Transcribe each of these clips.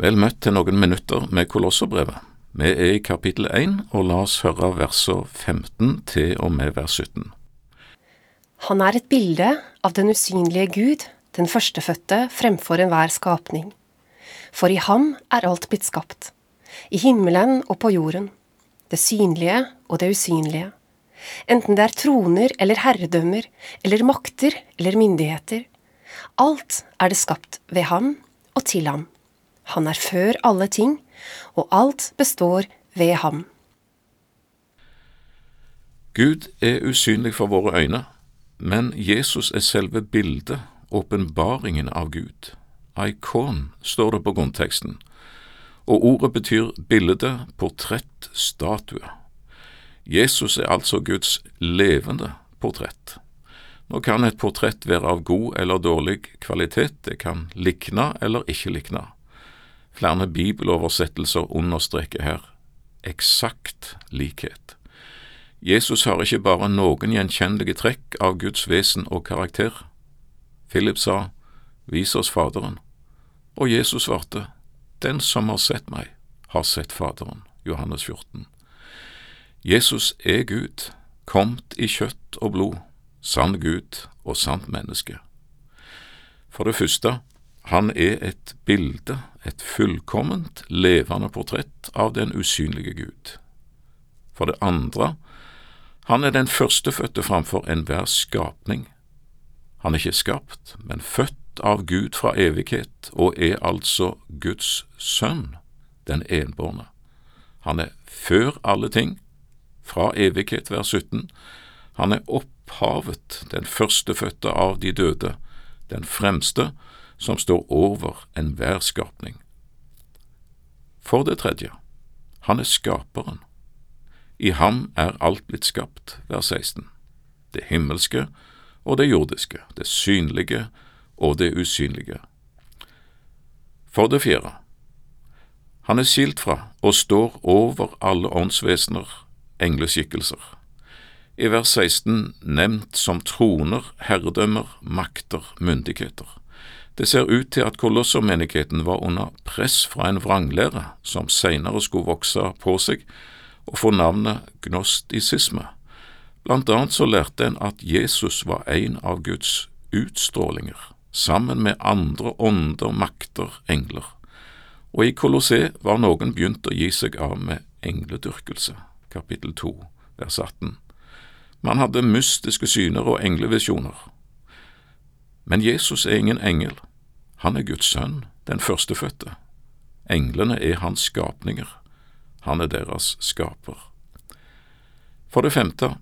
Vel møtt til noen minutter med Kolosserbrevet. Vi er i kapittel 1, og la oss høre versene 15 til og med vers 17. Han er et bilde av den usynlige Gud, den førstefødte fremfor enhver skapning. For i ham er alt blitt skapt, i himmelen og på jorden, det synlige og det usynlige. Enten det er troner eller herredømmer, eller makter eller myndigheter. Alt er det skapt ved ham og til ham. Han er før alle ting, og alt består ved ham. Gud er usynlig for våre øyne, men Jesus er selve bildet, åpenbaringen av Gud. Ikon står det på grunnteksten, og ordet betyr bilde, portrett, statue. Jesus er altså Guds levende portrett. Nå kan et portrett være av god eller dårlig kvalitet, det kan likne eller ikke likne. Flere bibeloversettelser understreker her eksakt likhet. Jesus har ikke bare noen gjenkjennelige trekk av Guds vesen og karakter. Philip sa, Vis oss Faderen, og Jesus svarte, Den som har sett meg, har sett Faderen. Johannes 14. Jesus er Gud, komt i kjøtt og blod, sann Gud og sant menneske. For det første, han er et bilde, et fullkomment, levende portrett av den usynlige Gud. For det andre, han er den førstefødte framfor enhver skapning. Han er ikke skapt, men født av Gud fra evighet, og er altså Guds sønn, den enbårne. Han er før alle ting, fra evighet, vers 17. Han er opphavet, den førstefødte av de døde, den fremste, som står over enhver skapning. For det tredje, han er skaperen. I ham er alt blitt skapt, vers 16. Det himmelske og det jordiske, det synlige og det usynlige. For det fjerde, han er skilt fra og står over alle åndsvesener, engleskikkelser. I vers 16 nevnt som troner, herredømmer, makter, myndigheter. Det ser ut til at kolossermenigheten var under press fra en vranglære som senere skulle vokse på seg og få navnet gnostisisme. Blant annet så lærte en at Jesus var en av Guds utstrålinger, sammen med andre ånder, makter, engler. Og i Kolossé var noen begynt å gi seg av med engledyrkelse, kapittel 2, vers 18. Man hadde mystiske syner og englevisjoner. Men Jesus er ingen engel, han er Guds sønn, den førstefødte. Englene er hans skapninger, han er deres skaper. For det femte,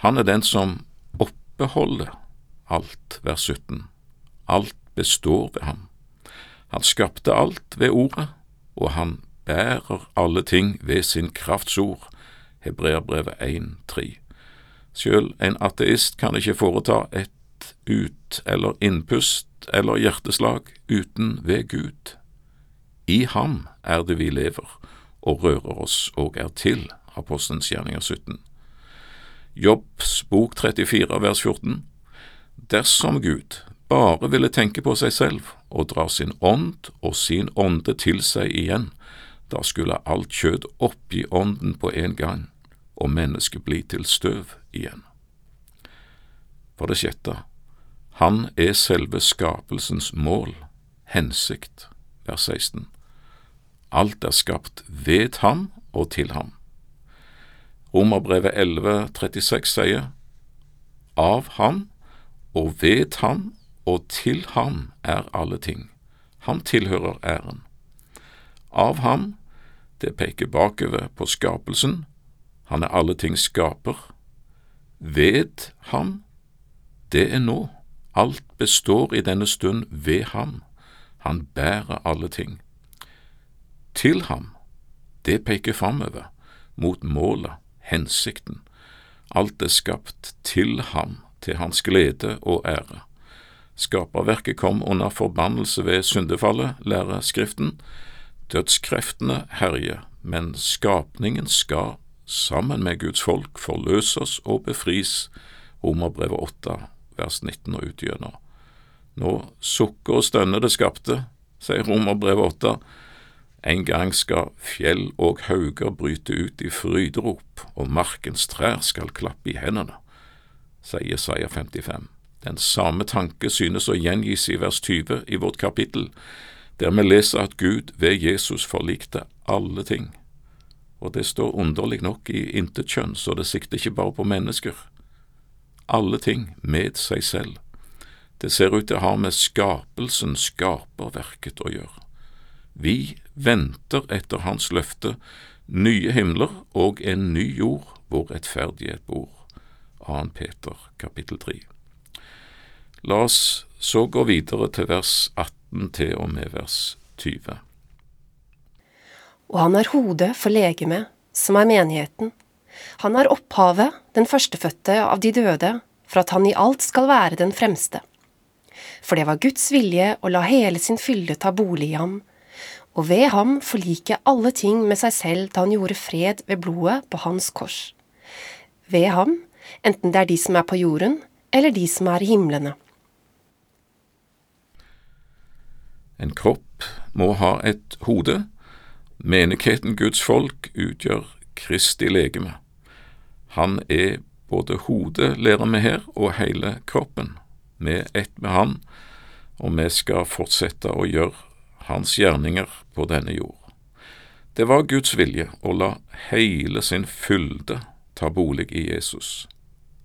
han er den som oppreholder alt, vers 17. Alt består ved ham. Han skapte alt ved ordet, og han bærer alle ting ved sin kraftsord, Hebreerbrevet 1.3. Sjøl en ateist kan ikke foreta et ut- eller innpust eller hjerteslag uten ved Gud. I ham er det vi lever og rører oss og er til, Apostelens gjerninger 17. Jobbs bok 34 vers 14. Dersom Gud bare ville tenke på seg selv og dra sin ånd og sin ånde til seg igjen, da skulle alt kjød oppgi ånden på en gang, og mennesket bli til støv igjen. For det sjette, han er selve skapelsens mål, hensikt, vers 16. Alt er skapt ved ham og til ham. Romerbrevet 11, 36 sier, Av ham og ved ham og til ham er alle ting. Han tilhører æren. Av ham, det peker bakover på skapelsen, han er alle ting skaper. Ved ham, det er nå. Alt består i denne stund ved ham. Han bærer alle ting. Til ham, det peker framover, mot målet, hensikten. Alt er skapt til ham, til hans glede og ære. Skaperverket kom under forbannelse ved syndefallet, lærer Skriften. Dødskreftene herjer, men skapningen skal, sammen med Guds folk, forløses og befris. Romerbrevet 8, vers 19 og utgjennom. Nå sukker og stønner det skapte, sier Romerbrevet 8, En gang skal fjell og hauger bryte ut i fryderop, og markens trær skal klappe i hendene, sier Jesaja 55. Den samme tanke synes å gjengis i vers 20 i vårt kapittel, der vi leser at Gud ved Jesus forlikte alle ting. Og det står underlig nok i intet kjønn, så det sikter ikke bare på mennesker. Alle ting med seg selv. Det ser ut til å ha med skapelsen, skaperverket, å gjøre. Vi venter etter Hans løfte, nye himler og en ny jord hvor rettferdighet bor. 2. Peter kapittel 3. La oss så gå videre til vers 18 til og med vers 20. Og han er hodet for legemet, som er menigheten. Han er opphavet, den førstefødte av de døde, for at han i alt skal være den fremste. For det var Guds vilje å la hele sin fylde ta bolig i ham, og ved ham forlike alle ting med seg selv da han gjorde fred ved blodet på hans kors. Ved ham, enten det er de som er på jorden, eller de som er i himlene. En kropp må ha et hode. Menigheten Guds folk utgjør Kristi legeme. Han er både hodet, lærer vi her, og hele kroppen. Vi er ett med Han, og vi skal fortsette å gjøre hans gjerninger på denne jord. Det var Guds vilje å la hele sin fylde ta bolig i Jesus,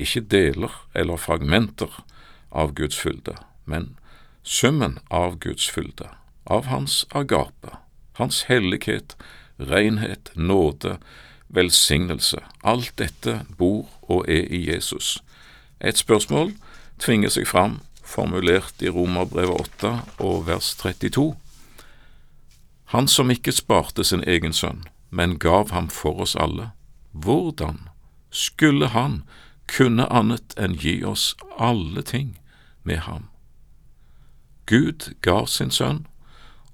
ikke deler eller fragmenter av Guds fylde, men summen av Guds fylde, av Hans agape, Hans hellighet, renhet, nåde, velsignelse. Alt dette bor og er i Jesus. Et spørsmål tvinger seg fram, formulert i Romerbrevet 8 og vers 32. Han som ikke sparte sin egen sønn, men gav ham for oss alle, hvordan skulle han kunne annet enn gi oss alle ting med ham? Gud gav sin sønn,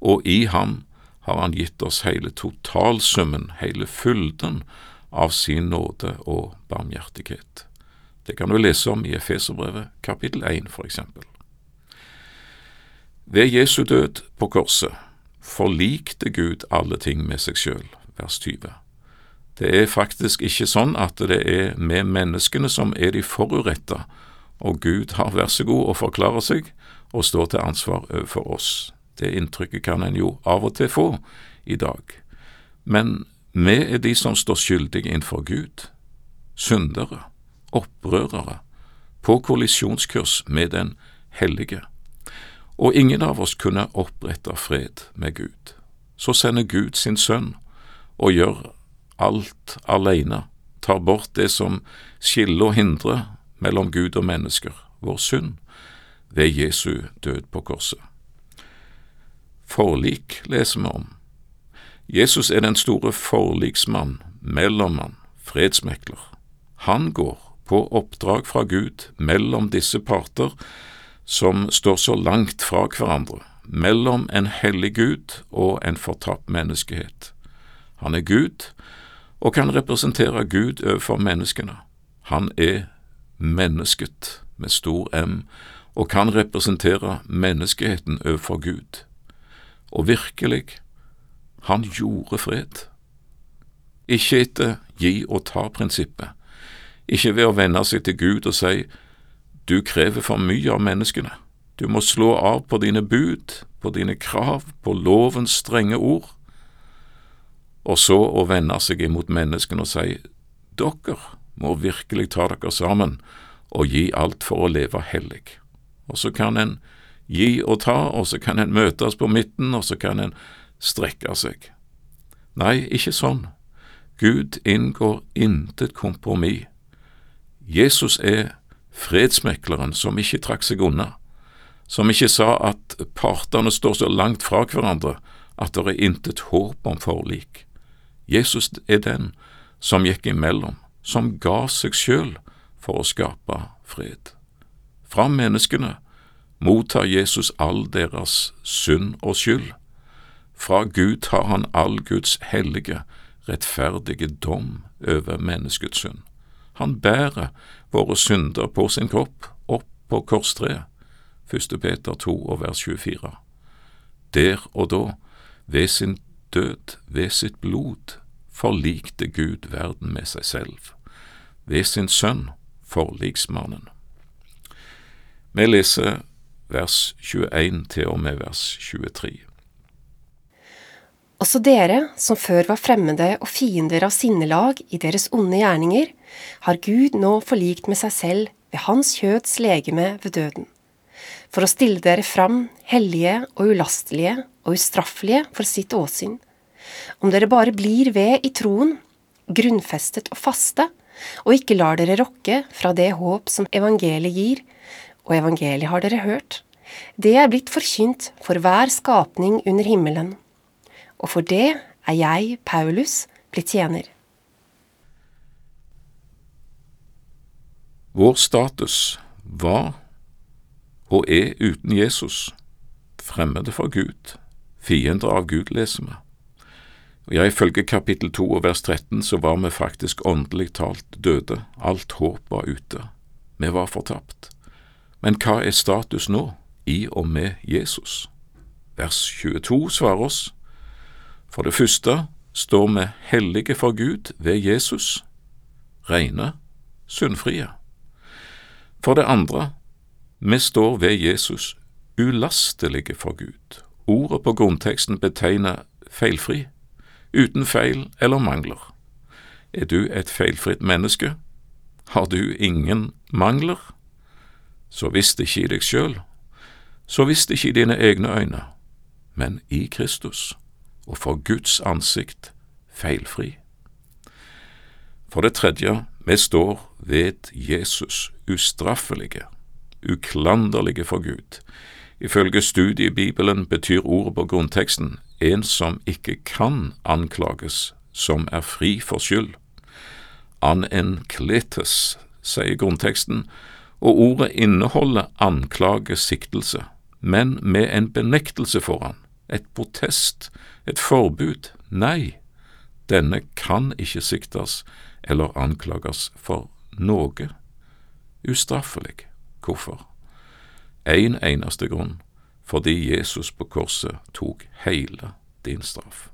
og i ham har han gitt oss hele totalsummen, hele fylden av sin nåde og barmhjertighet. Det kan du lese om i Efeserbrevet kapittel 1, for eksempel. Ved Jesu død på korset forlikte Gud alle ting med seg sjøl, vers 20. Det er faktisk ikke sånn at det er med menneskene som er de foruretta, og Gud har vær så god å forklare seg og stå til ansvar overfor oss. Det inntrykket kan en jo av og til få i dag. Men vi er de som står skyldige innenfor Gud, syndere, opprørere, på kollisjonskurs med den hellige og ingen av oss kunne opprette fred med Gud. Så sender Gud sin sønn og gjør alt alene, tar bort det som skiller og hindrer mellom Gud og mennesker, vår synd, ved Jesu død på korset. Forlik leser vi om. Jesus er den store forliksmann, mellommann, fredsmekler. Han går på oppdrag fra Gud mellom disse parter som står så langt fra hverandre, mellom en hellig Gud og en fortapt menneskehet. Han er Gud og kan representere Gud overfor menneskene. Han er mennesket med stor M og kan representere menneskeheten overfor Gud. Og virkelig, han gjorde fred. Ikke etter gi og ta-prinsippet, ikke ved å vende seg til Gud og si du krever for mye av menneskene. Du må slå av på dine bud, på dine krav, på lovens strenge ord, og så å vende seg imot menneskene og si dere må virkelig ta dere sammen og gi alt for å leve hellig. Og så kan en gi og ta, og så kan en møtes på midten, og så kan en strekke seg. Nei, ikke sånn. Gud inngår intet kompromiss. Jesus er fredsmekleren som ikke trakk seg unna, som ikke sa at partene står så langt fra hverandre at det er intet håp om forlik. Jesus er den som gikk imellom, som ga seg sjøl for å skape fred. Fra menneskene mottar Jesus all deres synd og skyld. Fra Gud tar han all Guds hellige, rettferdige dom over menneskets synd. Han bærer våre synder på sin kropp opp på korstreet. 1. Peter 2 og vers 24. Der og da, ved sin død ved sitt blod forlikte Gud verden med seg selv, ved sin sønn, forliksmannen. Vi leser vers 21 til og med vers 23. Også dere, som før var fremmede og fiender av sinnelag i deres onde gjerninger, har Gud nå forlikt med seg selv ved Hans kjøds legeme ved døden, for å stille dere fram hellige og ulastelige og ustraffelige for sitt åsyn. Om dere bare blir ved i troen, grunnfestet og faste, og ikke lar dere rokke fra det håp som evangeliet gir, og evangeliet har dere hørt. Det er blitt forkynt for hver skapning under himmelen og for det er jeg, Paulus, blitt tjener. Vår status var og er uten Jesus, fremmede for Gud, fiender av Gud, leser vi. Ja, ifølge kapittel 2 og vers 13 så var vi faktisk åndelig talt døde, alt håp var ute, vi var fortapt. Men hva er status nå, i og med Jesus? Vers 22 svarer oss, for det første står vi hellige for Gud ved Jesus, rene, syndfrie. For det andre, vi står ved Jesus ulastelige for Gud. Ordet på grunnteksten betegner feilfri, uten feil eller mangler. Er du et feilfritt menneske? Har du ingen mangler? Så visst ikke i deg sjøl, så visst ikke i dine egne øyne, men i Kristus og for Guds ansikt feilfri. For det tredje, vi står ved Jesus ustraffelige, uklanderlige for Gud. Ifølge studiebibelen betyr ordet på grunnteksten en som ikke kan anklages, som er fri for skyld. An enkletes, sier grunnteksten, og ordet inneholder anklage, siktelse, men med en benektelse foran, et protest, et forbud. Nei, denne kan ikke siktes eller anklages for noe ustraffelig. Hvorfor? En eneste grunn, fordi Jesus på korset tok hele din straff.